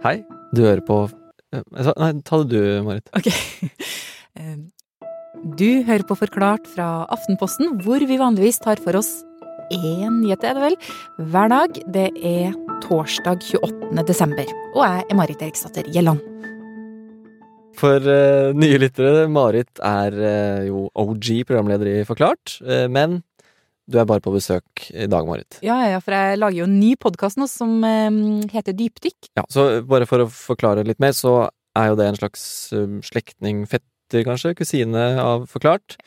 Hei, du hører på eh, Nei, ta det du, Marit. Ok. Eh, Du hører på Forklart fra Aftenposten, hvor vi vanligvis tar for oss én nyhet, er det vel, hver dag. Det er torsdag 28. desember. Og jeg er Marit Eriksdatter Gjelland. For uh, nye lyttere, Marit er uh, jo OG programleder i Forklart, uh, men du er bare på besøk i dag, Marit. Ja, ja, for jeg lager jo en ny podkast nå som eh, heter Dypdykk. Ja, så bare for å forklare litt mer, så er jo det en slags um, slektning, fetter kanskje, kusine av Forklart.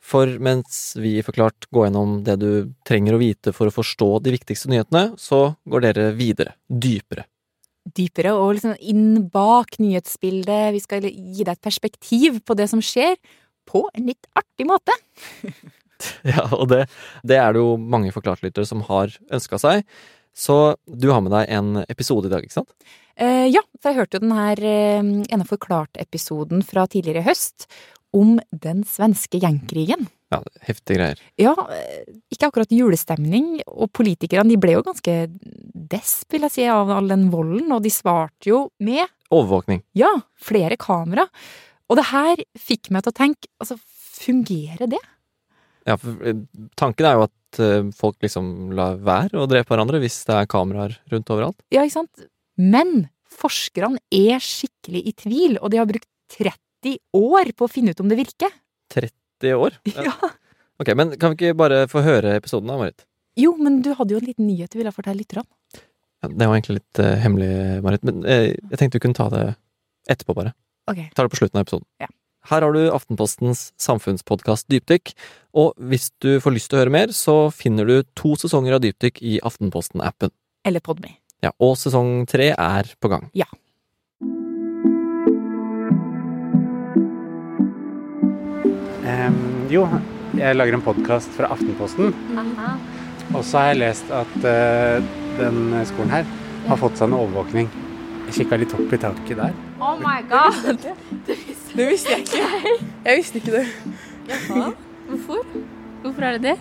For mens vi i Forklart går gjennom det du trenger å vite for å forstå de viktigste nyhetene, så går dere videre, dypere. Dypere og liksom inn bak nyhetsbildet. Vi skal gi deg et perspektiv på det som skjer, på en litt artig måte. Ja, og det, det er det jo mange Forklart-lyttere som har ønska seg. Så du har med deg en episode i dag, ikke sant? Eh, ja, for jeg hørte jo den her eh, ene Forklart-episoden fra tidligere i høst om den svenske gjengkrigen. Ja, heftige greier. Ja, eh, ikke akkurat julestemning, og politikerne de ble jo ganske desp, vil jeg si, av all den volden, og de svarte jo med, Overvåkning. ja, flere kamera. Og det her fikk meg til å tenke, altså, fungerer det? Ja, for eh, tanken er jo at eh, folk liksom lar være å drepe hverandre hvis det er kameraer rundt overalt. Ja, ikke sant? Men forskerne er skikkelig i tvil, og de har brukt 30 år på å finne ut om det virker. 30 år? Ja. Ok, men kan vi ikke bare få høre episoden da, Marit? Jo, men du hadde jo en liten nyhet du ville fortelle lytterne. Ja, det var egentlig litt uh, hemmelig, Marit, men uh, jeg tenkte vi kunne ta det etterpå, bare. Ok. Ta det på slutten av episoden. Ja. Her har du Aftenpostens samfunnspodkast Dypdykk, og hvis du får lyst til å høre mer, så finner du to sesonger av Dypdykk i Aftenposten-appen. Eller Podme. Ja, og sesong tre er på gang. Ja. Um, jo, jeg lager en podkast fra Aftenposten. Og så har jeg lest at uh, den skolen her har fått seg en overvåkning. Jeg kikka litt opp i taket der. Oh my god! Det visste jeg ikke. Jeg visste ikke det. Jaha, hvorfor? Hvorfor er det det?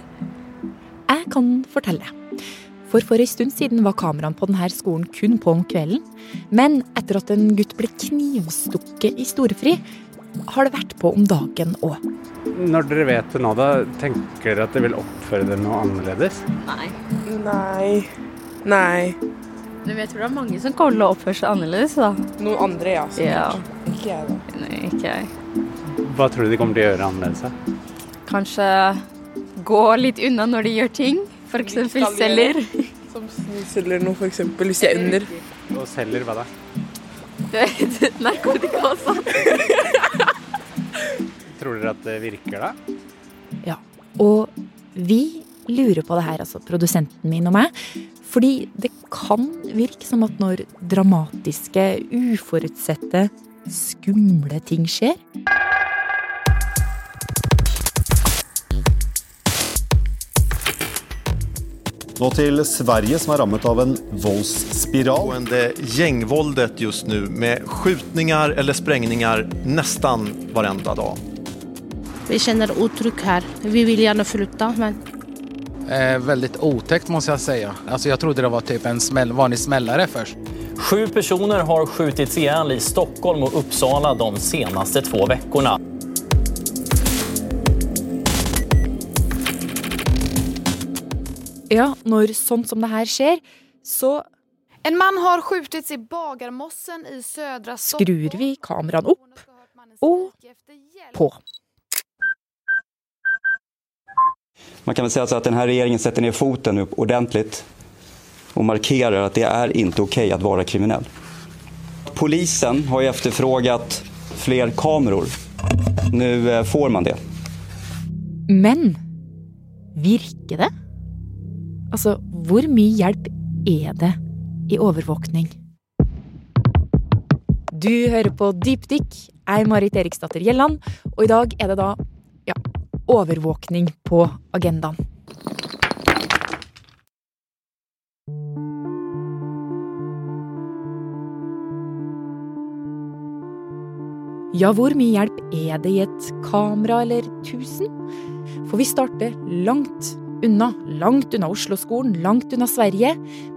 Jeg kan fortelle. For for en stund siden var kameraene på denne skolen kun på om kvelden. Men etter at en gutt ble knivstukket i storefri, har det vært på om dagen òg. Når dere vet det nå, da tenker dere at dere vil oppføre dere noe annerledes? Nei. Nei. Nei. Men jeg tror det er mange som kommer til å oppføre seg annerledes, da. Noen andre, ja. sikkert. Ja. Ikke jeg, da. Nei, ikke jeg. Hva tror du de kommer til å gjøre annerledes? Kanskje gå litt unna når de gjør ting. For eksempel selger. Som selger noe, for eksempel. Hvis jeg er under. Og selger hva da? Narkotika også. Tror dere at det virker da? Ja. Og vi lurer på det her, altså produsenten min og meg. Fordi det kan virke som at når dramatiske, uforutsette, skumle ting skjer, Nå til Sverige, som er rammet av en voldsspiral. Gjengvoldet gängvåldet just nå, med skytinger eller sprengninger nesten varenda dag. Vi kjenner otrygg her. Vi vil gjerne flytte, men Eh, Veldig otäckt må jeg si. Altså, jeg trodde det var typ en smäll, vanlig smellere först. Sju personer har skjutits ihjäl i Stockholm och Uppsala de senaste två veckorna. ja, når sånt som det her skjer, så En mann har skjutits i Bagarmossen i södra skrur vi kameraene opp og på. Man kan väl säga at att den här regeringen sätter ner foten opp ordentligt och markerar att det är inte okej att vara kriminell. Polisen har ju efterfrågat fler kameror. Nu eh, får man det. Men virker det? Altså, hvor mye hjelp er det i overvåkning? Du hører på Dypdykk. Jeg er Marit Eriksdatter Gjelland, og i dag er det da ja, overvåkning på agendaen. Ja, hvor mye hjelp er det i et kamera eller tusen? For vi starter langt unna, langt unna Oslo-skolen, langt unna Sverige,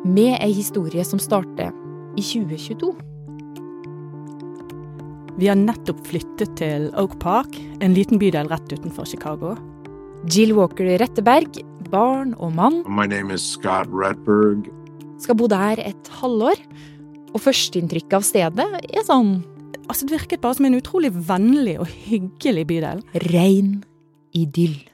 med ei historie som starter i 2022. Vi har nettopp flyttet til Oak Park, en liten bydel rett utenfor Chicago. Jill Walker Retteberg, barn og mann, My name is Scott Retberg. skal bo der et halvår. Og førsteinntrykket av stedet er sånn Altså, Det virket bare som en utrolig vennlig og hyggelig bydel. Rein idyll.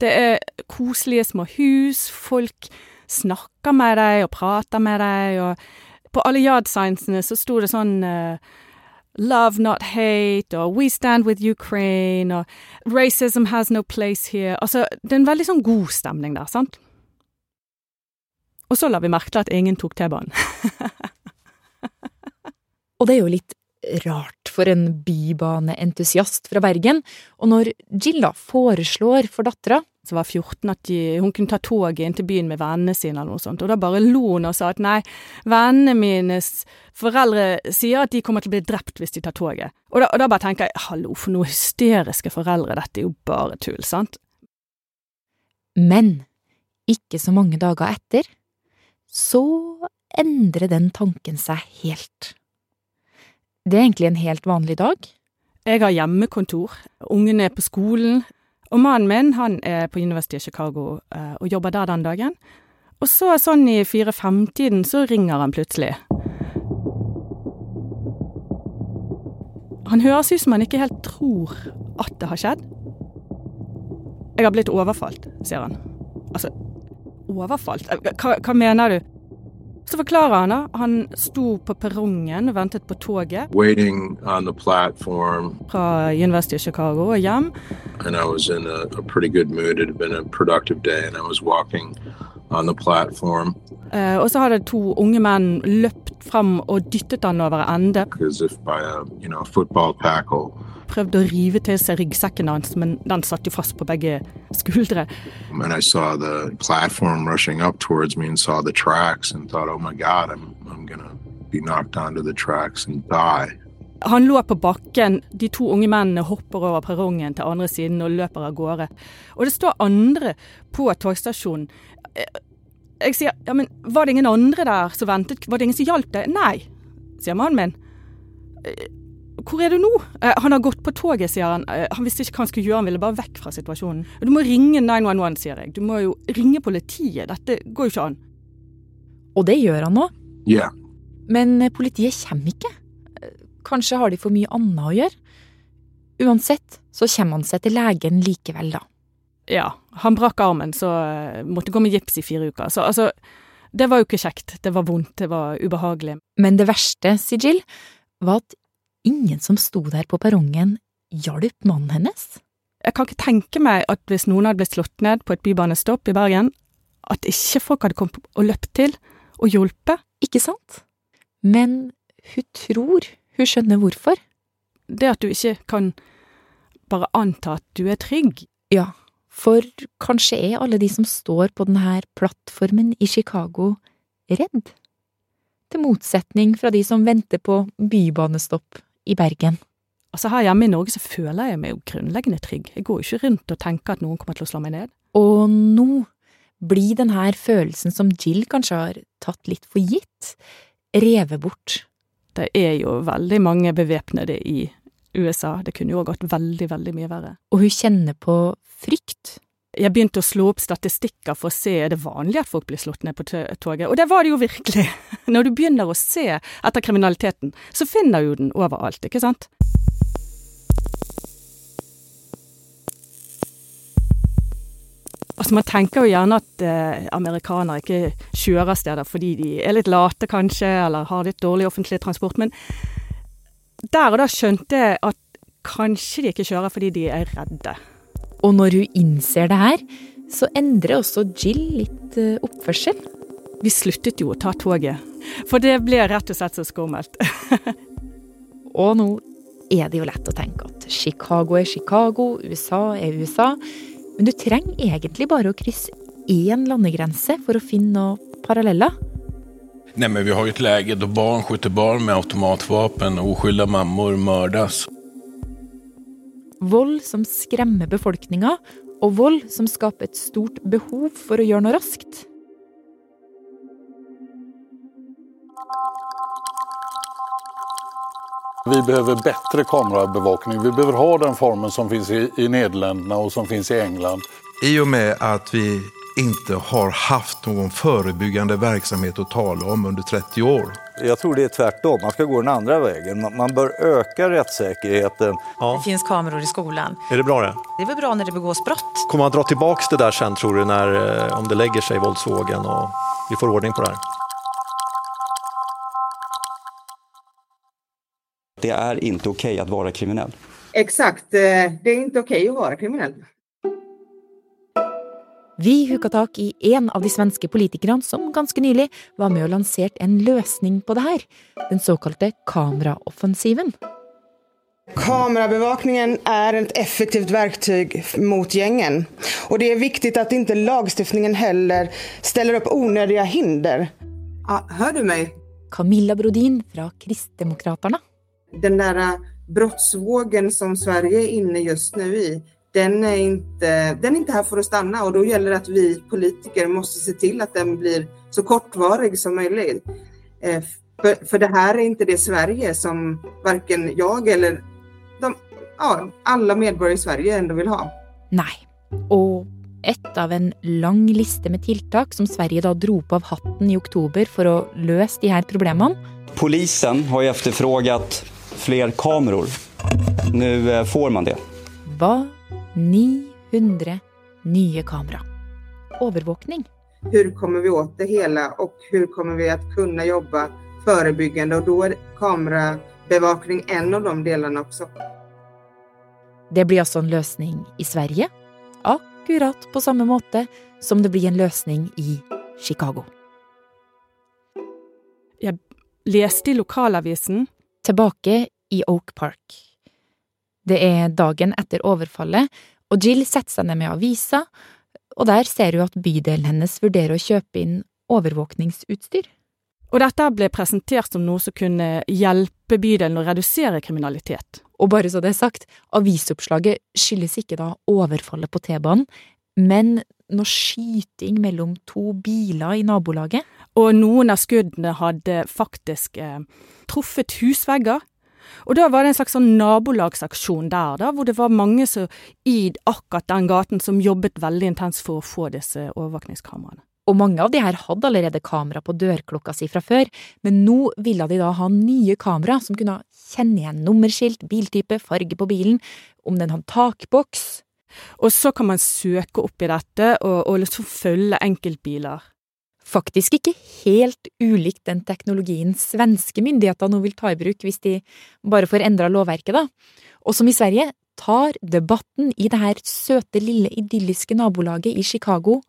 Det er koselige små hus, folk snakker med deg og prater med deg, og på alle yard-signsene så sto det sånn uh, Love, not hate, og We stand with Ukraine, og Racism has no place here. Altså, det er en veldig sånn god stemning der, sant? Og så la vi merke til at ingen tok T-banen. Og det er jo litt rart for en bybaneentusiast fra Bergen. Og når Jill da foreslår for dattera som var 14, at de, hun kunne ta toget inn til byen med vennene sine, eller noe sånt. Og da bare lo hun og sa at nei, vennene mines foreldre sier at de kommer til å bli drept hvis de tar toget. Og da, og da bare tenker jeg hallo, for noen hysteriske foreldre, dette er jo bare tull, sant? Men ikke så mange dager etter, så endrer den tanken seg helt. Det er egentlig en helt vanlig dag. Jeg har hjemmekontor, ungene er på skolen, og mannen min han er på University of Chicago eh, og jobber der den dagen. Og så sånn i fire-fem-tiden så ringer han plutselig. Han høres ut som han ikke helt tror at det har skjedd. Jeg har blitt overfalt, sier han. Altså, overfalt? Hva, hva mener du? Så forklarer han da. Han sto på perrongen og ventet på toget Waiting on the platform, fra University of Chicago og hjem. and I was in a, a pretty good mood. It had been a productive day, and I was walking on the platform Uh, og så hadde to unge menn løpt fram og dyttet han over ende. as if by a you know football tackle. Prøvde å rive til seg ryggsekken hans, men den satt jo fast på begge skuldre. And I saw the platform rushing up towards me, and saw the tracks, and thought, "Oh my God, I'm I'm gonna be knocked onto the tracks and die." Han lå på bakken, de to unge mennene hopper over perrongen til andre siden og løper av gårde. Og det står andre på togstasjonen. Eh, Jeg sier ja, men var det ingen andre der som ventet, var det ingen som hjalp deg? Nei, sier mannen min. «Eh, Hvor er du nå? «Eh, Han har gått på toget, sier han. «Eh, Han visste ikke hva han skulle gjøre, han ville bare vekk fra situasjonen. Du må ringe 911, sier jeg. Du må jo ringe politiet, dette går jo ikke an. Og det gjør han nå. Yeah. Men politiet kommer ikke. Kanskje har de for mye annet å gjøre. Uansett så kommer han seg til legen likevel, da. Ja, han brakk armen, så eh, måtte gå med gips i fire uker. Så altså, det var jo ikke kjekt. Det var vondt, det var ubehagelig. Men det verste, sier Jill, var at ingen som sto der på perrongen, hjalp mannen hennes. Jeg kan ikke tenke meg at hvis noen hadde blitt slått ned på et bybanestopp i Bergen, at ikke folk hadde kommet og løpt til og hjulpet. Ikke sant? Men hun tror hun skjønner hvorfor. Det at du ikke kan bare anta at du er trygg. Ja, for kanskje er alle de som står på denne plattformen i Chicago, redd? Til motsetning fra de som venter på bybanestopp i Bergen. Altså Her hjemme i Norge så føler jeg meg jo grunnleggende trygg. Jeg går jo ikke rundt og tenker at noen kommer til å slå meg ned. Og nå blir denne følelsen som Jill kanskje har tatt litt for gitt, revet bort. Det er jo veldig mange bevæpnede i USA. Det kunne jo gått veldig, veldig mye verre. Og hun kjenner på frykt. Jeg begynte å slå opp statistikker for å se er det vanlig at folk blir slått ned på toget, og det var det jo virkelig. Når du begynner å se etter kriminaliteten, så finner du den overalt, ikke sant? Altså Man tenker jo gjerne at eh, amerikanere ikke kjører steder fordi de er litt late, kanskje, eller har litt dårlig offentlig transport, men der og da skjønte jeg at kanskje de ikke kjører fordi de er redde. Og når hun innser det her, så endrer også Jill litt eh, oppførsel. Vi sluttet jo å ta toget, for det ble rett og slett så skummelt. Og nå er det jo lett å tenke at Chicago er Chicago, USA er USA. Men du trenger egentlig bare å krysse én landegrense for å finne noen paralleller. Nej, men vi har ju ett läge då barn skjuter barn med automatvapen och oskyldiga mammor mördas. Vold som skremmer befolkninga, og vold som skaper et stort behov for å gjøre noe raskt. Vi behöver bättre kamerabevakning. Vi behöver ha den formen som finns i, i Nederländerna och som finns i England. I och med att vi inte har haft någon förebyggande verksamhet att tala om under 30 år. Jag tror det är tvärtom. Man ska gå den andra vägen. Man- bør bör öka rättssäkerheten. Det finns kameror i skolan. Är det bra det? Det är väl bra när det begås brott? Kommer man dra tilbake det där sen tror du, när, eh, om det lägger sig våldsvågen och vi får ordning på det här? Det er ikke ok å være kriminell. Exakt. eh, Det er ikke ok å være kriminell. Vi hooka tak i en av de svenske politikerne som ganske nylig var med og lanserte en løsning på det her. Den såkalte kameraoffensiven. Kamerabevakningen er et effektivt verktyg mot gjengen. Og det er viktig at ikke lagstiftningen heller stiller opp unødige hinder. Ja, hører du meg? Camilla Brodin fra Kristdemokraterna. Den där eh, brottsvågen som Sverige är inne just nu i, den är, inte, den är inte här för att stanna och då gäller det att vi politiker måste se till att den blir så kortvarig som möjligt. Eh, För, för det här är inte det Sverige som varken jag eller de, ja, alla medborgare i Sverige ändå vill ha. Nei. Og ett av en lang liste med tiltak som Sverige da dro på av hatten i oktober for å løse de her problemene. Polisen har ju efterfrågat kameraer. kameror. Nu eh, får man det. Hva? 900 nye kamera. Overvåkning. Hvordan kommer vi åt det hele, og hvordan kommer vi å kunne jobbe forebyggende? Og da er kamerabevakning en av de delene også. Det blir altså en løsning i Sverige, akkurat på samme måte som det blir en løsning i Chicago. Jeg leste i lokalavisen Tilbake i Oak Park. Det er dagen etter overfallet, og Jill setter seg ned med avisa, og der ser hun at bydelen hennes vurderer å kjøpe inn overvåkningsutstyr. Og dette ble presentert som noe som kunne hjelpe bydelen å redusere kriminalitet. Og bare så det er sagt, avisoppslaget skyldes ikke da overfallet på T-banen, men noe skyting mellom to biler i nabolaget. Og noen av skuddene hadde faktisk eh, truffet husvegger. Og da var det en slags sånn nabolagsaksjon der, da, hvor det var mange som, i akkurat den gaten som jobbet veldig intenst for å få disse overvåkningskameraene. Og mange av de her hadde allerede kamera på dørklokka si fra før, men nå ville de da ha nye kamera som kunne kjenne igjen nummerskilt, biltype, farge på bilen, om den hadde takboks. Og så kan man søke opp i dette og, og liksom følge enkeltbiler. Faktisk ikke helt ulikt den teknologien svenske myndigheter nå vil ta i bruk hvis de bare får endra lovverket, da. Og som i Sverige tar debatten i det her søte, lille, idylliske nabolaget i Chicago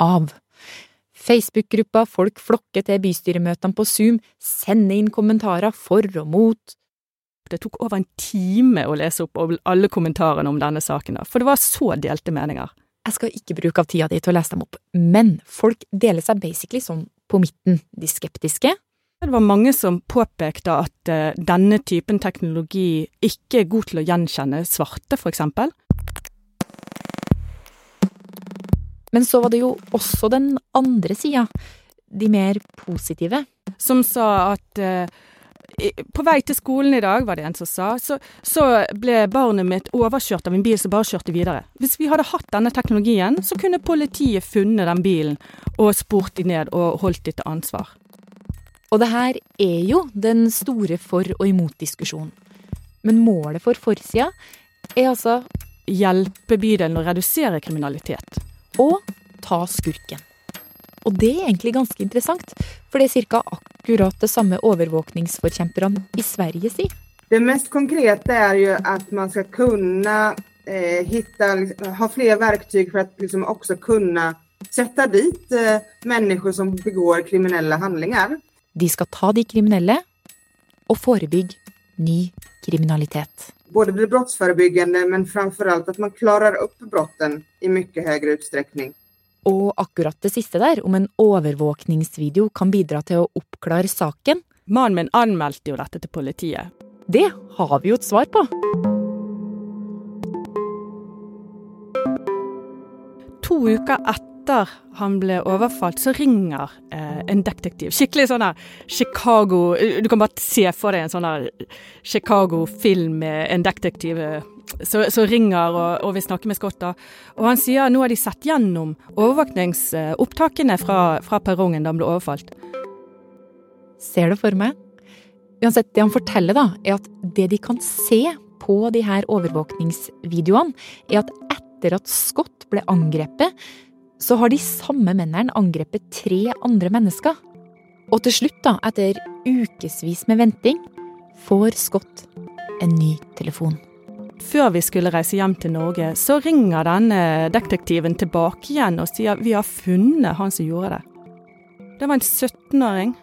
av. Facebook-gruppa folk flokker til bystyremøtene på Zoom, sender inn kommentarer for og mot. Det tok over en time å lese opp alle kommentarene om denne saken, for det var så delte meninger. Jeg skal ikke bruke av tida di til å lese dem opp, men folk deler seg basically sånn på midten. De skeptiske. Det var mange som påpekte at eh, denne typen teknologi ikke er god til å gjenkjenne svarte, for eksempel. Men så var det jo også den andre sida, de mer positive. Som sa at eh, i- på vei til skolen i dag, var det en som sa, så, så ble barnet mitt overkjørt av en bil som bare kjørte videre. Hvis vi hadde hatt denne teknologien, så kunne politiet funnet den bilen og spurt de ned og holdt de til ansvar. Og det her er jo den store for- og imot-diskusjonen. Men målet for forsida er altså Hjelpe bydelen å redusere kriminalitet. Og ta skurken. Og det er egentlig ganske interessant, for det er ca. akkurat det samme overvåkningsforkjemperne i Sverige sier. Det mest konkrete er jo at man skal kunne eh, hitta, ha flere verktyg for å liksom også kunne sette dit eh, mennesker som begår kriminelle handlinger. De skal ta de kriminelle og forebygge ny kriminalitet. Både det brottsforebyggende, men framfor alt at man klarer opp brotten i mye høyere utsträckning. Og akkurat det siste der, om en overvåkningsvideo kan bidra til å oppklare saken Mannen min anmeldte jo dette til politiet. Det har vi jo et svar på. To uker etter etter han ble overfalt, så ringer eh, en detektiv. Skikkelig sånn der Chicago Du kan bare se for deg en sånn der Chicago-film med en detektiv eh, som ringer og, og, vil snakke med Scott. da. Og han sier nå har de sett gjennom overvåkningsopptakene fra, fra perrongen da han ble overfalt. Ser det for meg. Uansett, det han forteller, da, er at det de kan se på de her overvåkningsvideoene, er at etter at Scott ble angrepet, så har de samme mennene angrepet tre andre mennesker. Og til slutt, da, etter ukevis med venting, får Scott en ny telefon. Før vi skulle reise hjem til Norge, så ringer denne detektiven tilbake igjen og sier vi har funnet han som gjorde det. Det var en 17-åring.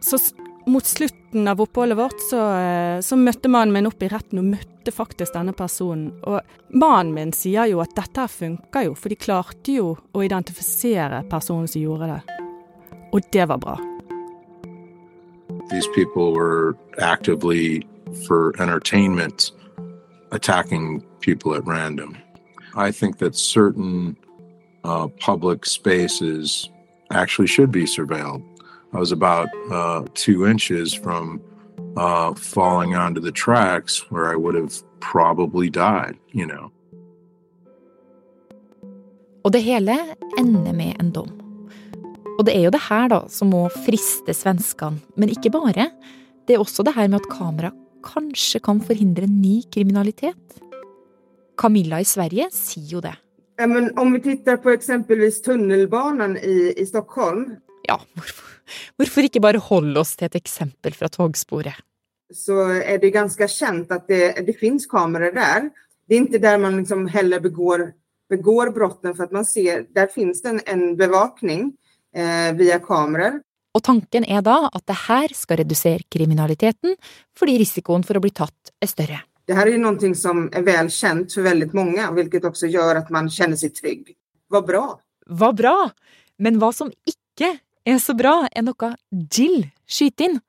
Så mot slutten av oppholdet vårt så, eh, så møtte mannen min opp i retten og møtte faktisk denne personen. Og mannen min sier jo at dette her funker jo, for de klarte jo å identifisere personen som gjorde det. Og det var bra. These people were actively for entertainment attacking people at random. I think that certain uh, public spaces actually should be surveilled. I was about uh, two inches from uh, falling onto the tracks where I would have probably died, you know. Og det hele ender med en dom. Og det er jo det her da som må friste svenskene, men ikke bare. Det er også det her med at kamera kanskje kan forhindre ny kriminalitet. Camilla i Sverige sier jo det. Ja, men om vi tittar på eksempelvis tunnelbanan i, i Stockholm. Ja, hvorfor, hvorfor ikke bare holde oss til et eksempel fra togsporet? Så er det ganske kjent at det, det finnes kameraer der. Det er ikke der man liksom heller begår, begår brotten, for at man ser Der finnes det en, en bevakning eh, via kameraer. Og tanken er da at det her skal redusere kriminaliteten, fordi risikoen for å bli tatt er større. Det her er noe som er vel kjent for veldig mange, hvilket også gjør at man kjenner seg trygg. Hva bra! Hva bra! Men hva som ikke er så bra, er noe Jill skyter inn.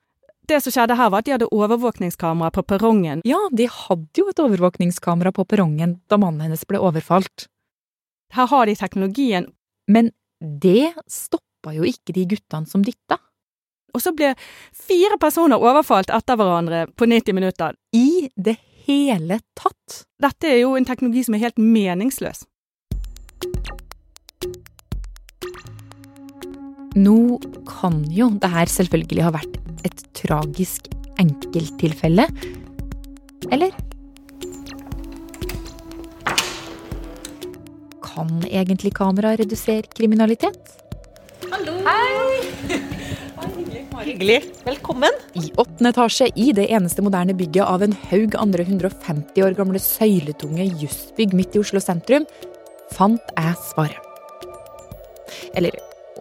Det som skjedde her, var at de hadde overvåkningskamera på perrongen. Ja, de hadde jo et overvåkningskamera på perrongen da mannen hennes ble overfalt. Her har de teknologien. Men det stoppa jo ikke de guttene som dytta. Og så ble fire personer overfalt etter hverandre på 90 minutter. I det hele tatt! Dette er jo en teknologi som er helt meningsløs. Nå kan jo det her selvfølgelig ha vært et tragisk enkelttilfelle. Eller? Kan egentlig kamera redusere kriminalitet? Hallo! Hei! Hyggelig. Velkommen. I åttende etasje i det eneste moderne bygget av en haug andre 150 år gamle søyletunge jussbygg midt i Oslo sentrum, fant jeg svaret. Eller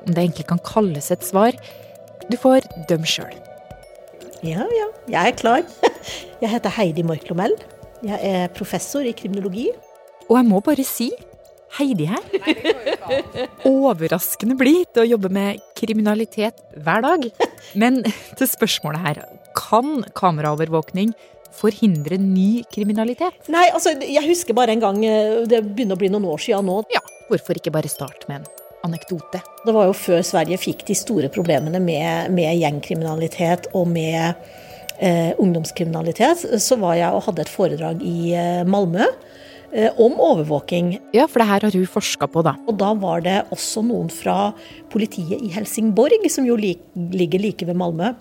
om det egentlig kan kalles et svar. Du får dømme sjøl. Ja, ja. Jeg er klar. Jeg heter Heidi Morklomell. Jeg er professor i kriminologi. Og jeg må bare si Heidi her. Overraskende blid til å jobbe med kriminalitet hver dag. Men til spørsmålet her. Kan kameraovervåkning forhindre ny kriminalitet? Nei, altså, jeg husker bare en gang eh, Det begynner å bli noen år siden nå. Ja, hvorfor ikke bare starte med en anekdote? Det var jo før Sverige fikk de store problemene med, med gjengkriminalitet og med eh, ungdomskriminalitet. Så var jeg og hadde et foredrag i eh, Malmö eh, om overvåking. Ja, for det her har hun forska på, da. Og da var det også noen fra politiet i Helsingborg, som jo li ligger like ved Malmö,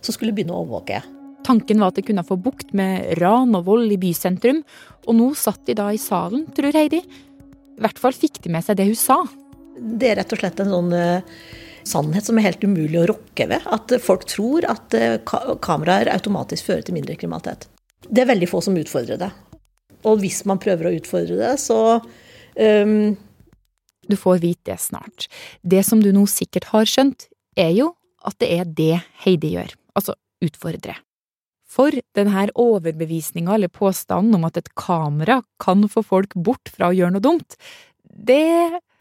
som skulle begynne å overvåke. Tanken var at de kunne få bukt med ran og vold i bysentrum, og nå satt de da i salen, tror Heidi. I hvert fall fikk de med seg det hun sa. Det er rett og slett en sånn uh, sannhet som er helt umulig å rokke ved. At folk tror at uh, kameraer automatisk fører til mindre kriminalitet. Det er veldig få som utfordrer det. Og hvis man prøver å utfordre det, så um... Du får vite det snart. Det som du nå sikkert har skjønt, er jo at det er det Heidi gjør, altså utfordre. For denne overbevisninga eller påstanden om at et kamera kan få folk bort fra å gjøre noe dumt, det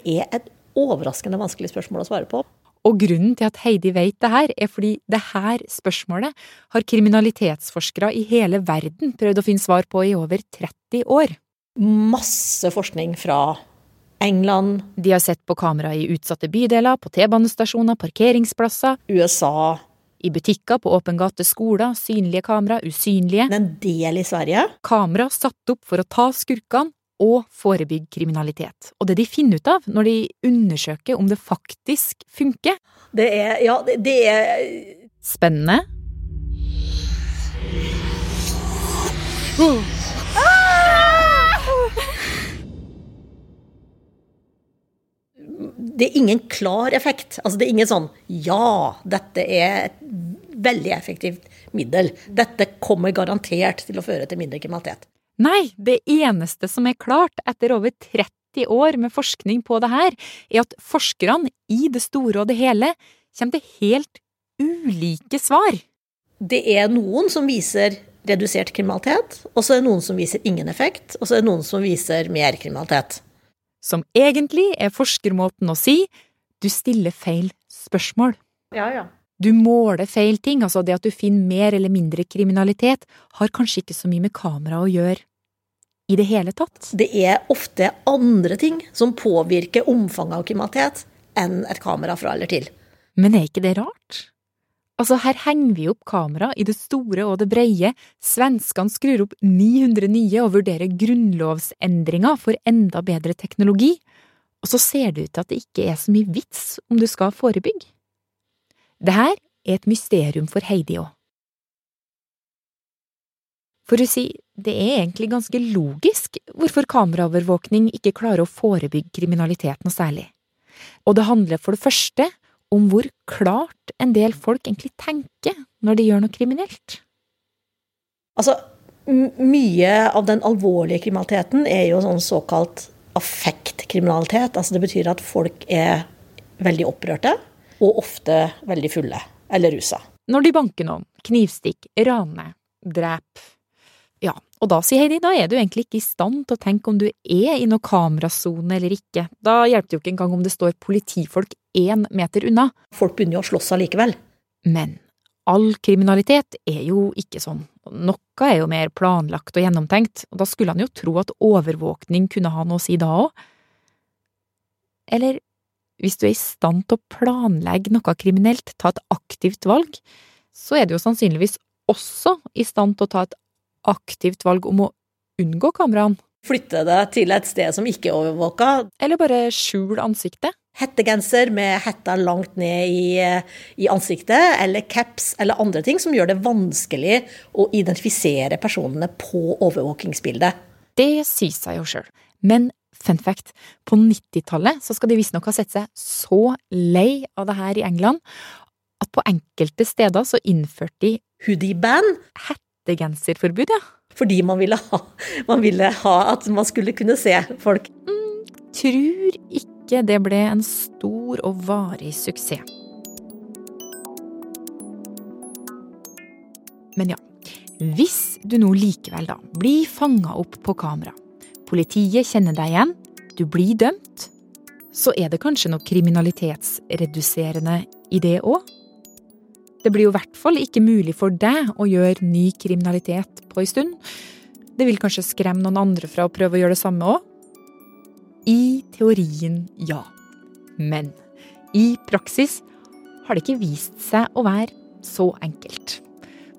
er et overraskende vanskelig spørsmål å svare på. Og grunnen til at Heidi vet det her, er fordi det her spørsmålet har kriminalitetsforskere i hele verden prøvd å finne svar på i over 30 år. Masse forskning fra England. De har sett på kamera i utsatte bydeler, på T-banestasjoner, parkeringsplasser. USA. I butikker, på åpen gate, skoler, synlige kamera, usynlige. En del i Sverige. Kamera satt opp for å ta skurkene og forebygge kriminalitet. Og det de finner ut av når de undersøker om det faktisk funker Det er Ja, det, det er Spennende. Det er ingen klar effekt. Altså, det er ingen sånn Ja, dette er et veldig effektivt middel. Dette kommer garantert til å føre til mindre kriminalitet. Nei, det eneste som er klart etter over 30 år med forskning på det her, er at forskerne i det store og det hele kommer til helt ulike svar. Det er noen som viser redusert kriminalitet, og så er det noen som viser ingen effekt, og så er det noen som viser mer kriminalitet. Som egentlig er forskermåten å si du stiller feil spørsmål. Ja, ja. Du måler feil ting, altså det at du finner mer eller mindre kriminalitet, har kanskje ikke så mye med kamera å gjøre i det hele tatt. Det er ofte andre ting som påvirker omfanget av kriminalitet enn et kamera fra eller til. Men er ikke det rart? Altså, her henger vi opp kamera i det store og det breie, svenskene skrur opp 900 nye og vurderer grunnlovsendringer for enda bedre teknologi, og så ser det ut til at det ikke er så mye vits om du skal forebygge. Det her er et mysterium for Heidi òg. For å si, det er egentlig ganske logisk hvorfor kameraovervåkning ikke klarer å forebygge kriminalitet noe særlig. Og det handler for det første om hvor klart en del folk egentlig tenker når de gjør noe kriminelt. Altså, mye av den alvorlige kriminaliteten er jo sånn såkalt affektkriminalitet. Altså det betyr at folk er veldig opprørte, og ofte veldig fulle eller rusa. Når de banker noen, knivstikk, raner, drep. Ja, og da, sier Heidi, da er du egentlig ikke i stand til å tenke om du er i noe kamerasone eller ikke. Da hjelper det jo ikke engang om det står politifolk én meter unna. Folk begynner jo å slåss allikevel. Men all kriminalitet er jo ikke sånn. Noe er jo mer planlagt og gjennomtenkt, og da skulle han jo tro at overvåkning kunne ha noe å si da òg. Eller hvis du er i stand til å planlegge noe kriminelt, ta et aktivt valg, så er du jo sannsynligvis også i stand til å ta et aktivt valg om å unngå kameraene. Flytte det til et sted som ikke er overvåka. Eller bare skjul ansiktet. Hettegenser med hetta langt ned i, i, ansiktet, eller caps eller andre ting som gjør det vanskelig å identifisere personene på overvåkingsbildet. Det sier seg jo sjøl. Men fun fact, på 90-tallet skal de visstnok ha sett seg så lei av det her i England at på enkelte steder så innførte de hoodie-band. Hettegenserforbud, ja. Fordi man ville, ha, man ville ha at man skulle kunne se folk. Mm, tror ikke det ble en stor og varig suksess. Men ja, hvis du nå likevel da blir fanga opp på kamera, politiet kjenner deg igjen, du blir dømt, så er det kanskje noe kriminalitetsreduserende i det òg? Det blir jo i hvert fall ikke mulig for deg å gjøre ny kriminalitet på ei stund. Det vil kanskje skremme noen andre fra å prøve å gjøre det samme òg? I teorien, ja. Men i praksis har det ikke vist seg å være så enkelt.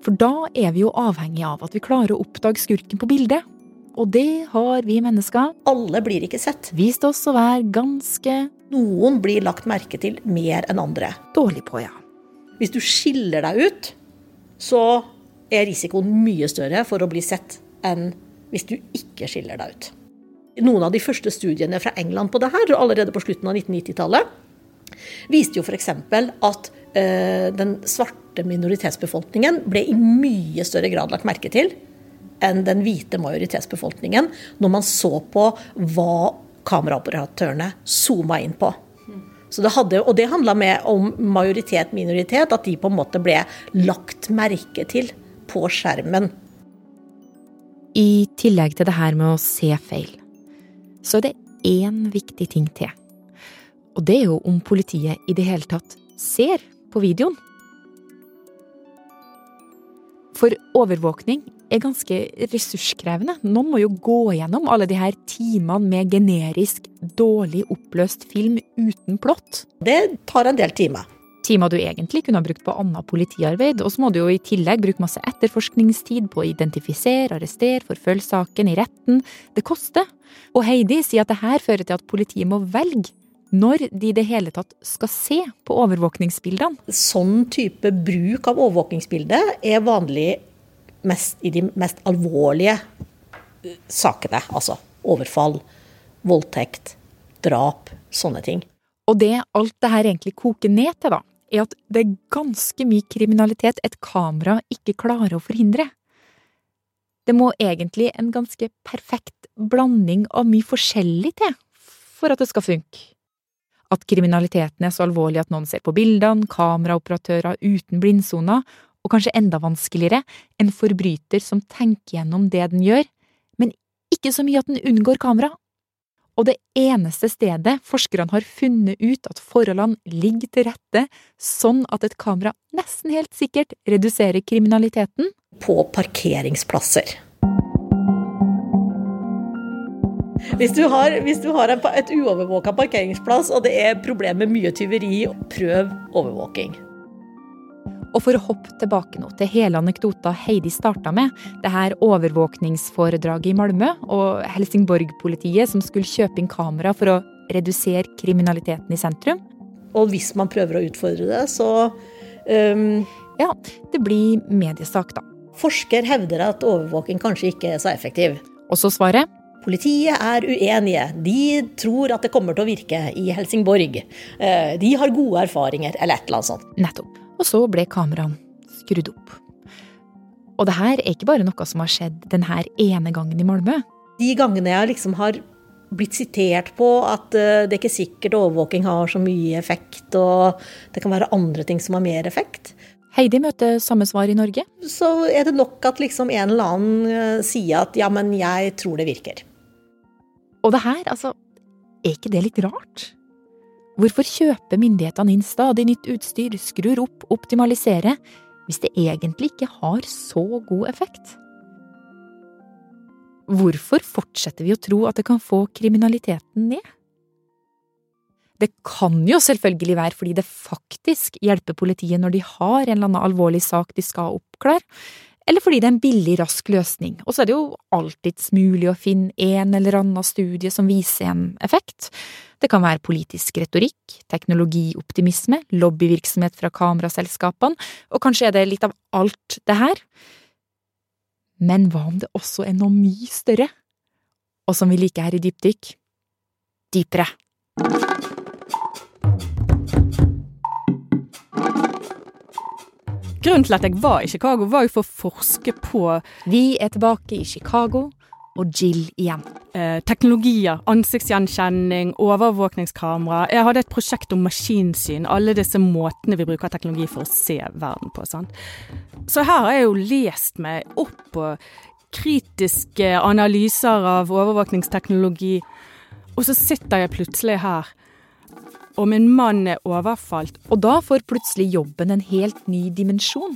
For da er vi jo avhengig av at vi klarer å oppdage skurken på bildet. Og det har vi mennesker. Alle blir ikke sett. Vist oss å være ganske Noen blir lagt merke til mer enn andre. Dårlig på, ja. Hvis du skiller deg ut, så er risikoen mye større for å bli sett enn hvis du ikke skiller deg ut. Noen av de første studiene fra England på det her, allerede på slutten av 1990-tallet, viste jo f.eks. at øh, den svarte minoritetsbefolkningen ble i mye større grad lagt merke til enn den hvite majoritetsbefolkningen når man så på hva kameraoperatørene zooma inn på. Det hadde, og det handla om majoritet-minoritet, at de på en måte ble lagt merke til på skjermen. I tillegg til det her med å se feil, så er det én viktig ting til. Og det er jo om politiet i det hele tatt ser på videoen. For overvåkning er ganske ressurskrevende. Noen må jo gå gjennom alle de her timene med generisk, dårlig oppløst film uten plott. Det tar en del timer. Timer du egentlig kunne ha brukt på annet politiarbeid, og så må du jo i tillegg bruke masse etterforskningstid på å identifisere, arrestere, forfølge saken i retten. Det koster. Og Heidi sier at det her fører til at politiet må velge når de i det hele tatt skal se på overvåkningsbildene. Sånn type bruk av overvåkningsbildet er vanlig mest i de mest alvorlige eh, sakene. Altså overfall, voldtekt, drap, sånne ting. Og det alt det her egentlig koker ned til, da, er at det er ganske mye kriminalitet et kamera ikke klarer å forhindre. Det må egentlig en ganske perfekt blanding av mye forskjellig til for at det skal funke. At kriminaliteten er så alvorlig at noen ser på bildene, kameraoperatører uten blindsoner, og kanskje enda vanskeligere, en forbryter som tenker gjennom det den gjør, men ikke så mye at den unngår kamera. Og det eneste stedet forskerne har funnet ut at forholdene ligger til rette sånn at et kamera nesten helt sikkert reduserer kriminaliteten På parkeringsplasser. Hvis du har, hvis du har et uovervåka parkeringsplass og det er problem med mye tyveri, prøv overvåking. Og for å hoppe tilbake nå til hele anekdota Heidi starta med, det her overvåkningsforedraget i Malmö og Helsingborg-politiet som skulle kjøpe inn kamera for å redusere kriminaliteten i sentrum. Og hvis man prøver å utfordre det, så um, Ja, det blir mediesak, da. Forsker hevder at overvåking kanskje ikke er så effektiv. Og så svaret? Politiet er uenige. De tror at det kommer til å virke i Helsingborg. Eh, de har gode erfaringer, eller et eller annet sånt. Nettopp. Og så ble kameraene skrudd opp. Og det her er ikke bare noe som har skjedd denne ene gangen i Malmö. De gangene jeg liksom har blitt sitert på at eh, det er ikke sikkert overvåking har så mye effekt, og det kan være andre ting som har mer effekt. Heidi møter samme svar i Norge. Så er det nok at liksom en eller annen eh, sier at ja, men jeg tror det virker. Og det her, altså, er ikke det litt rart? Hvorfor kjøper myndighetene inn stadig nytt utstyr, skrur opp, optimaliserer, hvis det egentlig ikke har så god effekt? Hvorfor fortsetter vi å tro at det kan få kriminaliteten ned? Det kan jo selvfølgelig være fordi det faktisk hjelper politiet når de har en eller annen alvorlig sak de skal oppklare, eller fordi det er en billig, rask løsning, og så er det jo alltids mulig å finne en eller annen studie som viser en effekt. Det kan være politisk retorikk, teknologioptimisme, lobbyvirksomhet fra kameraselskapene, og kanskje er det litt av alt det her. Men hva om det også er noe mye større, og som vi liker her i Dypdykk, dypere? Grunnen til at jeg var i Chicago, var jo for å forske på Vi er tilbake i Chicago, og Jill igjen. Eh, teknologier, ansiktsgjenkjenning, overvåkningskamera. Jeg hadde et prosjekt om maskinsyn, alle disse måtene vi bruker teknologi for å se verden på. Sant? Så her har jeg jo lest meg opp på kritiske analyser av overvåkningsteknologi, og så sitter jeg plutselig her Og min mann er overfalt. Og da får plutselig jobben en helt ny dimensjon.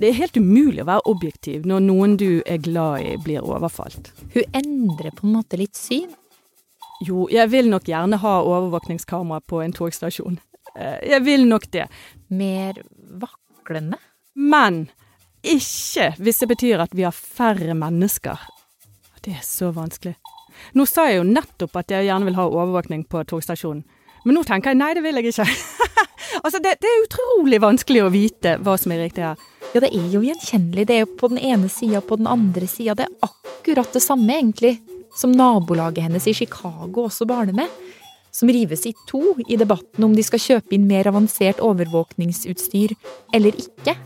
Det er helt umulig å være objektiv når noen du er glad i, blir overfalt. Hun endrer på en måte litt syn. Jo, jeg vil nok gjerne ha overvåkningskamera på en togstasjon. Eh, jeg vil nok det. Mer vaklende? Men ikke hvis det betyr at vi har færre mennesker. Det er så vanskelig. Nå sa jeg jo nettopp at jeg gjerne vil ha overvåkning på togstasjonen. Men nå tenker jeg nei, det vil jeg ikke. altså, det, det, er utrolig vanskelig å vite hva som er riktig her. Ja, det er jo gjenkjennelig. Det er jo på den ene sida og på den andre sida. Det er akkurat det samme, egentlig, som nabolaget hennes i Chicago også barner med. Som rives i to i debatten om de skal kjøpe inn mer avansert overvåkningsutstyr eller ikke.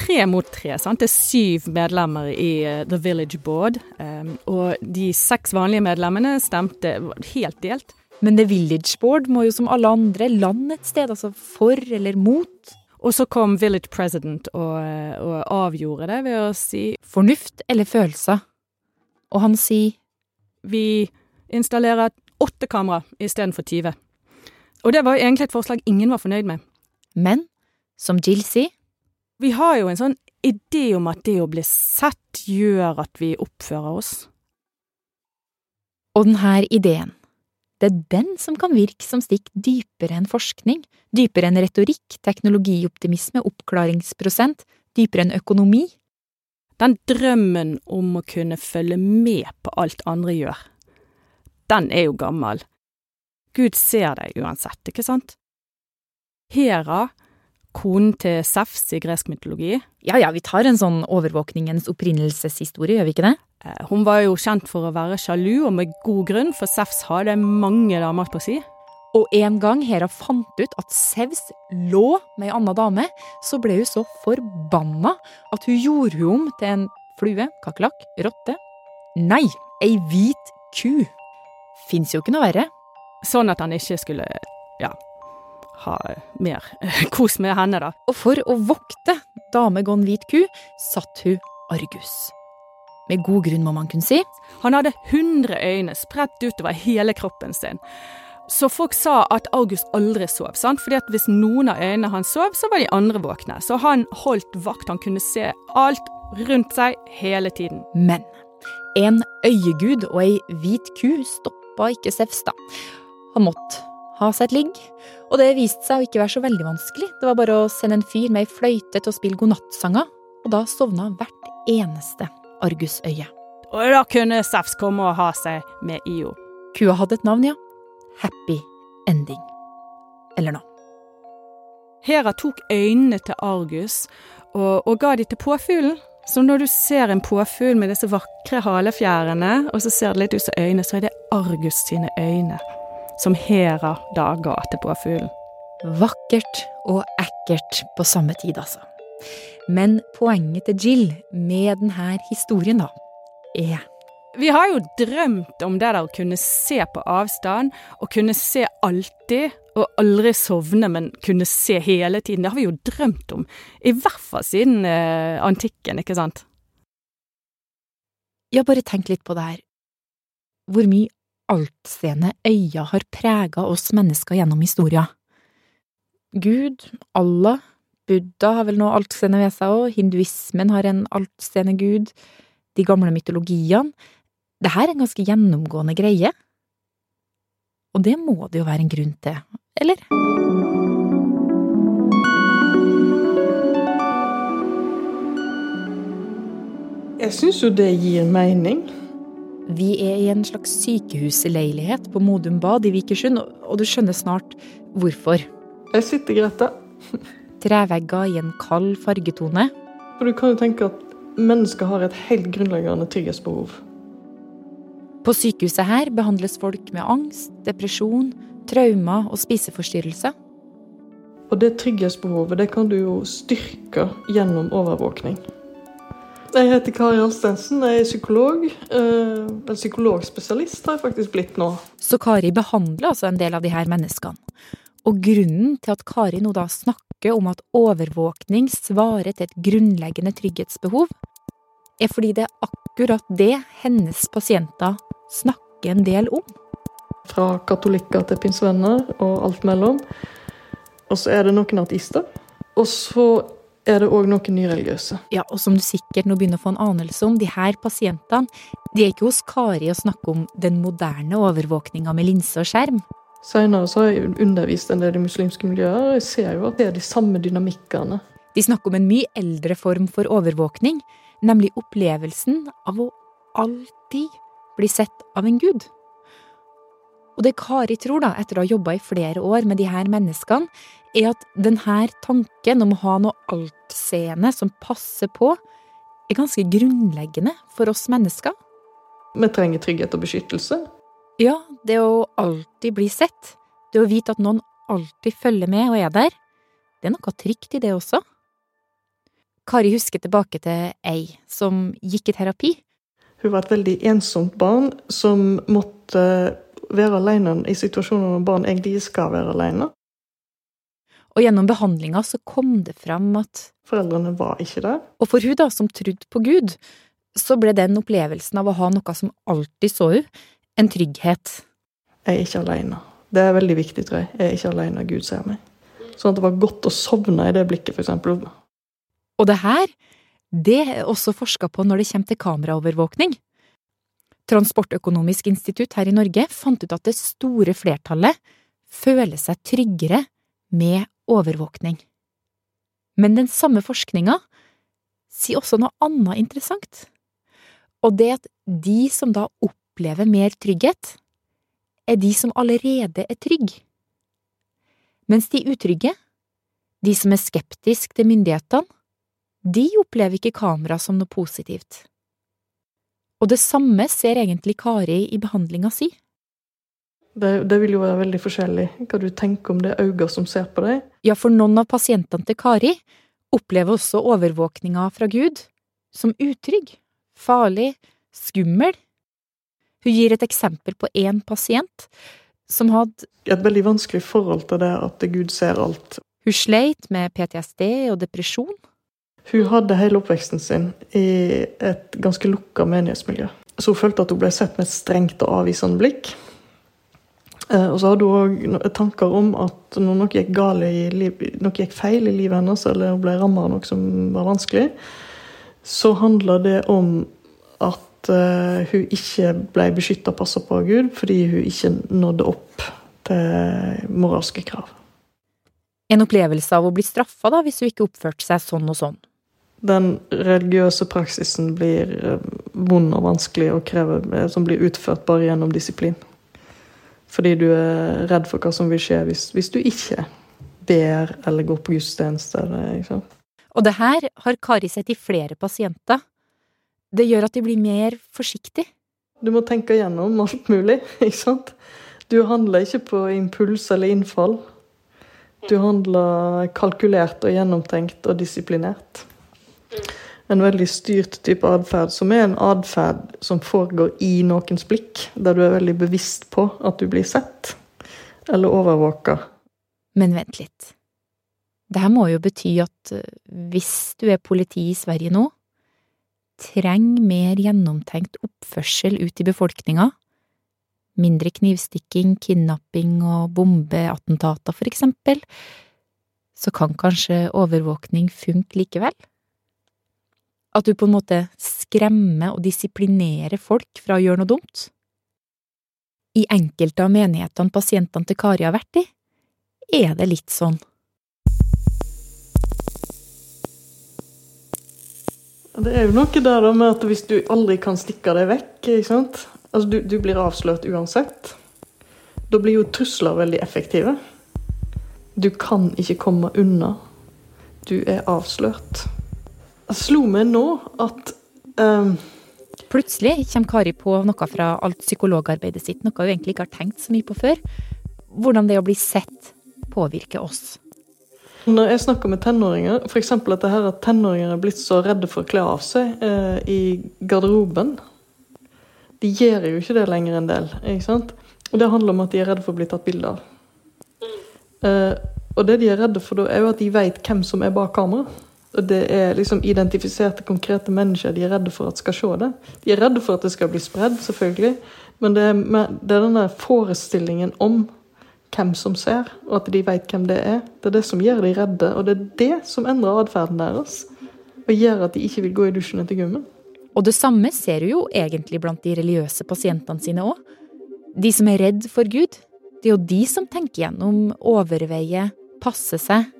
Tre mot tre. sant? Det er syv medlemmer i uh, The Village Board. Um, og de seks vanlige medlemmene stemte helt delt. Men The Village Board må jo som alle andre lande et sted, altså for eller mot. Og så kom Village President og, og avgjorde det ved å si fornuft eller følelser. Og han sier vi installerer åtte kamera istedenfor 20. Og det var egentlig et forslag ingen var fornøyd med. Men som Jill sier Vi har jo en sånn idé om at det å bli sett gjør at vi oppfører oss. Og denne ideen, det er den som kan virke som stikk dypere enn forskning, dypere enn retorikk, teknologioptimisme, oppklaringsprosent, dypere enn økonomi. Den drømmen om å kunne følge med på alt andre gjør, den er jo gammel. Gud ser deg uansett, ikke sant? Hera, konen til Safs i gresk mytologi. Ja ja, vi tar en sånn overvåkningens opprinnelseshistorie, gjør vi ikke det? Eh, hun var jo kjent for å være sjalu, og med god grunn, for Sefs hadde mange damer på si. Og en gang Hera fant ut at Sevs lå med ei anna dame, så ble hun så forbanna at hun gjorde hun om til en flue, kakerlakk, rotte Nei, ei hvit ku. Fins jo ikke noe verre. Sånn at han ikke skulle, ja, ha mer kos med henne, da. Og for å vokte dame gon hvit ku, satt hun Argus. Med god grunn, må man kunne si. Han hadde hundre øyne spredt utover hele kroppen sin. Så folk sa at Argus aldri sov, sant? fordi at hvis noen av øynene hans sov, så var de andre våkne. Så han holdt vakt, han kunne se alt rundt seg hele tiden. Men en øyegud og ei hvit ku stoppa ikke Sefstad. Han måtte ha seg et ligg, og det viste seg å ikke være så veldig vanskelig. Det var bare å sende en fyr med ei fløyte til å spille godnattsanger, og da sovna hvert eneste argusøye. Og da kunne Safs komme og ha seg med Io. Kua hadde et navn, ja. Happy ending. Eller noe. Hera tok øynene til Argus og, og ga de til påfuglen. Så når du ser en påfugl med disse vakre halefjærene, og så ser det litt ut som øyne, så er det Argus sine øyne som Hera da ga til påfuglen. Vakkert og ekkelt på samme tid, altså. Men poenget til Jill med denne historien, da, er vi har jo drømt om det der å kunne se på avstand, og kunne se alltid, og aldri sovne, men kunne se hele tiden. Det har vi jo drømt om, i hvert fall siden eh, antikken, ikke sant? Ja, bare tenk litt på det her. Hvor mye altseende øyne har prega oss mennesker gjennom historia. Gud, Allah, Buddha har vel noe altseende ved seg òg, hinduismen har en altseende gud, de gamle mytologiene det her er en ganske gjennomgående greie. Og det må det jo være en grunn til, eller? Jeg syns jo det gir mening. Vi er i en slags sykehusleilighet på Modum Bad i Vikersund, og du skjønner snart hvorfor. Jeg sitter, Grete. Trevegger i en kald fargetone. For du kan jo tenke at mennesker har et helt grunnleggende trygghetsbehov. På sykehuset her behandles folk med angst, depresjon, traumer og spiseforstyrrelser. Og det trygghetsbehovet det kan du jo styrke gjennom overvåkning. Jeg heter Kari Alstensen, jeg er psykolog. Eh, en psykologspesialist har jeg faktisk blitt nå. Så Kari behandler altså en del av de her menneskene. Og grunnen til at Kari nå da snakker om at overvåkning svarer til et grunnleggende trygghetsbehov, er fordi det er akkurat det hennes pasienter snakker en del om. Fra katolikker til pinsevenner og alt mellom. Og så er det noen artister. Og så er det òg noen nyreligiøse. Ja, og som du sikkert nå begynner å få en anelse om, de her pasientene de er ikke hos Kari å snakke om den moderne overvåkninga med linse og skjerm. Seinere har jeg undervist en del i muslimske miljøer, og jeg ser jo at det er de samme dynamikkene. De snakker om en mye eldre form for overvåkning, nemlig opplevelsen av å alltid bli sett av en gud. Og det Kari tror, da, etter å ha jobba i flere år med de her menneskene, er at denne tanken om å ha noe altseende som passer på, er ganske grunnleggende for oss mennesker. Vi trenger trygghet og beskyttelse. Ja, det å alltid bli sett, det å vite at noen alltid følger med og er der, det er noe trygt i det også. Kari husker tilbake til ei som gikk i terapi. Hun var et veldig ensomt barn som måtte være alene i situasjoner når barn egentlig skal være alene. Og gjennom behandlinga så kom det fram at Foreldrene var ikke der. Og for hun da, som trodde på Gud, så ble den opplevelsen av å ha noe som alltid så hun, en trygghet. Jeg er ikke alene. Det er veldig viktig, tror jeg. Jeg er ikke alene, Gud ser meg. Sånn at det var godt å sovne i det blikket, for eksempel. Og det her, Det er også forska på når det kommer til kameraovervåkning. Transportøkonomisk institutt her i Norge fant ut at det store flertallet føler seg tryggere med overvåkning. Men den samme forskninga sier også noe annet interessant, og det at de som da opplever mer trygghet, er de som allerede er trygge. Mens de utrygge, de som er skeptiske til myndighetene, de opplever ikke kamera som noe positivt. Og det samme ser egentlig Kari i behandlinga si. Det, det, vil jo være veldig forskjellig hva du tenker om det øynene som ser på deg. Ja, for noen av pasientene til Kari opplever også overvåkninga fra Gud som utrygg, farlig, skummel. Hun gir et eksempel på én pasient som hadde Et veldig vanskelig forhold til det at Gud ser alt. Hun sleit med PTSD og depresjon. Hun hadde hele oppveksten sin i et ganske lukka menighetsmiljø. Så hun følte at hun ble sett med et strengt og avvisende blikk. Eh, og så hadde hun òg tanker om at når noe gikk, noe gikk feil i livet hennes, eller hun ble rammet av noe som var vanskelig, så handla det om at uh, hun ikke ble beskytta og passa på av Gud fordi hun ikke nådde opp til moralske krav. En opplevelse av å bli straffa hvis hun ikke oppførte seg sånn og sånn. Den religiøse praksisen blir eh, vond og vanskelig og krever, som blir utført bare gjennom disiplin. Fordi du er redd for hva som vil skje hvis, hvis du ikke ber eller går på gudstjeneste. Og det her har Kari sett i flere pasienter. Det gjør at de blir mer forsiktige. Du må tenke gjennom alt mulig, ikke sant? Du handler ikke på impuls eller innfall. Du handler kalkulert og gjennomtenkt og disiplinert en veldig styrt type atferd, som er en atferd som foregår i noens blikk, der du er veldig bevisst på at du blir sett eller overvåka. Men vent litt. Det her må jo bety at eh, hvis du er politi i Sverige nå, trenger mer gjennomtenkt oppførsel ut i befolkninga, mindre knivstikking, kidnapping og bombeattentater, for eksempel, så kan kanskje overvåkning funke likevel? At du på en måte skremmer og disiplinerer folk fra å gjøre noe dumt? I enkelte av menighetene pasientene til Kari har vært i, er det litt sånn. Det er jo noe der med at hvis du aldri kan stikke deg vekk? Altså, du, du blir avslørt uansett. Da blir jo trusler veldig effektive. Du kan ikke komme unna. Du er avslørt. Slo meg nå at um, Plutselig kommer Kari på noe fra alt psykologarbeidet sitt, noe hun egentlig ikke har tenkt så mye på før. Hvordan det å bli sett påvirker oss. Når jeg snakker med tenåringer, f.eks. at det her at tenåringer er blitt så redde for å kle av seg eh, i garderoben De gjør jo ikke det lenger en del. ikke sant? Og det handler om at de er redde for å bli tatt bilde av. Eh, og det de er redde for da, er jo at de vet hvem som er bak kamera. Og det er liksom identifiserte, konkrete mennesker de er redde for at skal se det. De er redde for at det skal bli spredd, selvfølgelig, men det er, det er denne forestillingen om hvem som ser, og at de vet hvem det er. Det er det som gjør de redde, og det er det som endrer atferden deres. Og gjør at de ikke vil gå i dusjen etter gummen. Og det samme ser du jo egentlig blant de religiøse pasientene sine òg. De som er redd for Gud. Det er jo de som tenker gjennom, overveier, passer seg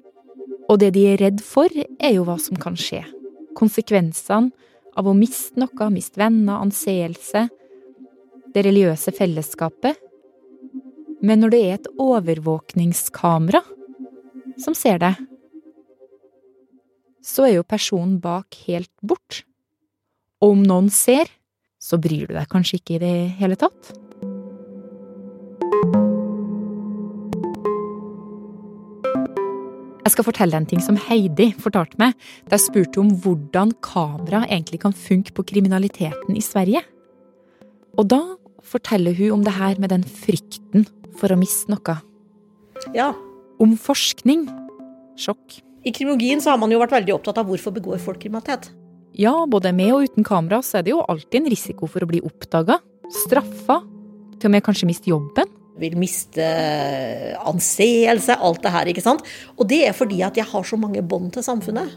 og det de er redd for, er jo hva som kan skje. Konsekvensene av å miste noe, miste venner, anseelse, det religiøse fellesskapet. Men når det er et overvåkningskamera som ser deg, så er jo personen bak helt bort. Og om noen ser, så bryr du deg kanskje ikke i det hele tatt. Jeg skal fortelle en ting som Heidi fortalte meg da jeg spurte om hvordan kamera egentlig kan funke på kriminaliteten i Sverige. Og da forteller hun om det her med den frykten for å miste noe. Ja. Om forskning. Sjokk. I kriminologien så har man jo vært veldig opptatt av hvorfor begår folk kriminalitet. Ja, både med og uten kamera så er det jo alltid en risiko for å bli oppdaga, straffa, til og med kanskje miste jobben vil miste anseelse, alt det her. ikke sant? Og det er fordi at jeg har så mange bånd til samfunnet.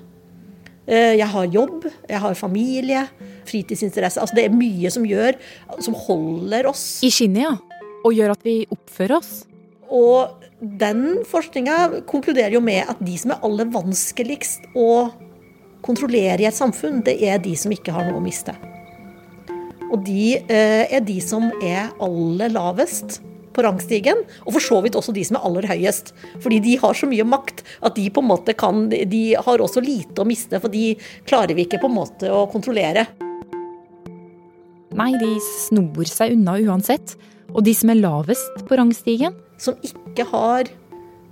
Eh, Jeg har jobb, jeg har familie, fritidsinteresse. Altså det er mye som gjør, som holder oss I skinnet, ja. Og gjør at vi oppfører oss. Og den forskninga konkluderer jo med at de som er aller vanskeligst å kontrollere i et samfunn, det er de som ikke har noe å miste. Og de eh, er de som er aller lavest på rangstigen, og for så vidt også de som er aller høyest. Fordi de har så mye makt at de på en måte kan De har også lite å miste, for de klarer vi ikke på en måte å kontrollere. Nei, de snor seg unna uansett. Og de som er lavest på rangstigen Som ikke har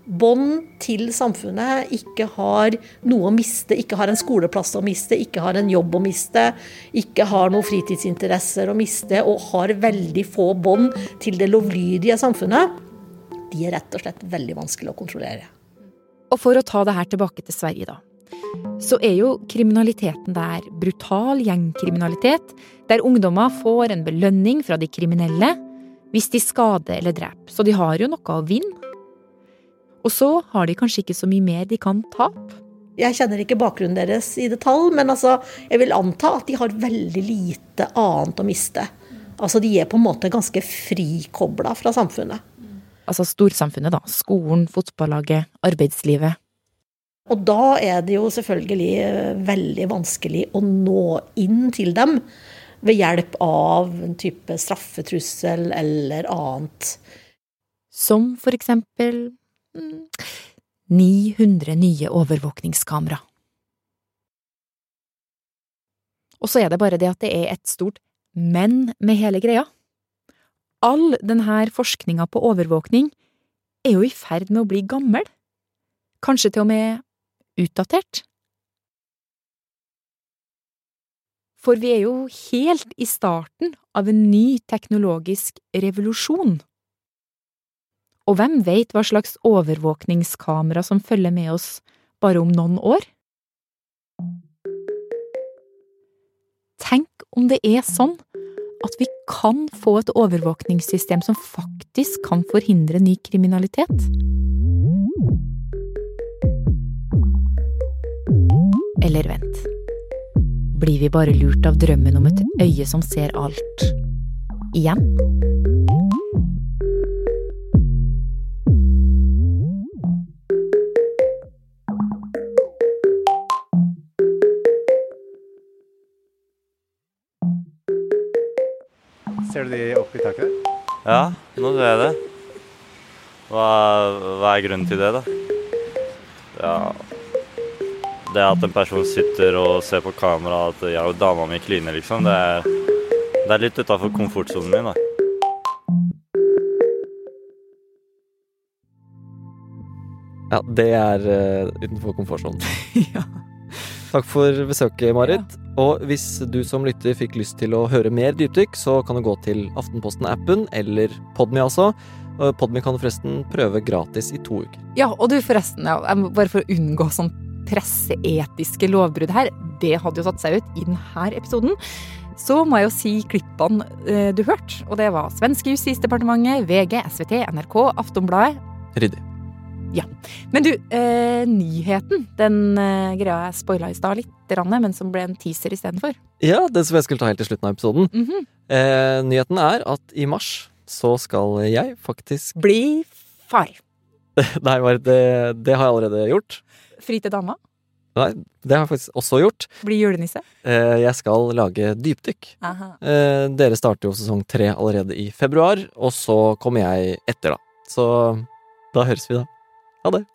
bånd til samfunnet, ikke har noe å miste, ikke har en skoleplass å miste, ikke har en jobb å miste, ikke har noen fritidsinteresser å miste, og har veldig få bånd til det lovlydige samfunnet, de er rett og slett veldig vanskelig å kontrollere. Og for å ta det her tilbake til Sverige, da. Så er jo kriminaliteten der brutal gjengkriminalitet, der ungdommer får en belønning fra de kriminelle hvis de skader eller dreper. Så de har jo noe å vinne. Og så har de kanskje ikke så mye mer de kan tape. Jeg kjenner ikke bakgrunnen deres i detalj, men altså, jeg vil anta at de har veldig lite annet å miste. Altså, De er på en måte ganske frikobla fra samfunnet. Altså storsamfunnet, da. Skolen, fotballaget, arbeidslivet. Og da er det jo selvfølgelig eh, veldig vanskelig å nå inn til dem ved hjelp av en type straffetrussel eller annet. Som for eksempel 900 nye overvåkningskamera. Og så er det bare det at det er et stort men med hele greia. All denne forskninga på overvåkning er jo i ferd med å bli gammel. Kanskje til og med utdatert. For vi er jo helt i starten av en ny teknologisk revolusjon. Og hvem veit hva slags overvåkningskamera som følger med oss bare om noen år? Tenk om det er sånn at vi kan få et overvåkningssystem som faktisk kan forhindre ny kriminalitet? Eller vent. Blir vi bare lurt av drømmen om et øye som ser alt? Igjen? Ser du de oppe i taket der? Ja, nå ser jeg det. Hva, hva er grunnen til det, da? Ja Det at en person sitter og ser på kamera at jeg og dama mi kliner, liksom, det er, det er litt utafor komfortsonen min, da. Ja, det er uh, utenfor komfortsonen. Takk for besøket, Marit. Og hvis du som lytter fikk lyst til å høre mer dypdykk, så kan du gå til Aftenposten-appen, eller Podmy altså. Podmy kan du forresten prøve gratis i to uker. Ja, og du forresten, bare for å unngå sånn presseetiske lovbrudd her, det hadde jo satt seg ut i denne episoden. Så må jeg jo si klippene eh, du hørte, og det var svenske Justisdepartementet, VG, SVT, NRK, Aftonbladet. Ryddig. Ja. Men du, eh, nyheten, den eh, greia jeg spoila i stad litt, men som ble en teaser istedenfor. Ja, det som jeg skulle ta helt til slutten av episoden. Mhm. eh, nyheten er at i mars så skal jeg faktisk Bli far. Nei, bare det, det har jeg allerede gjort. Fri til dama. Nei, det har jeg faktisk også gjort. Bli julenisse. Eh, jeg skal lage dypdykk. Aha. Eh, dere starter jo sesong tre allerede i februar, og så kommer jeg etter, da. Så da høres vi, da. Ha det.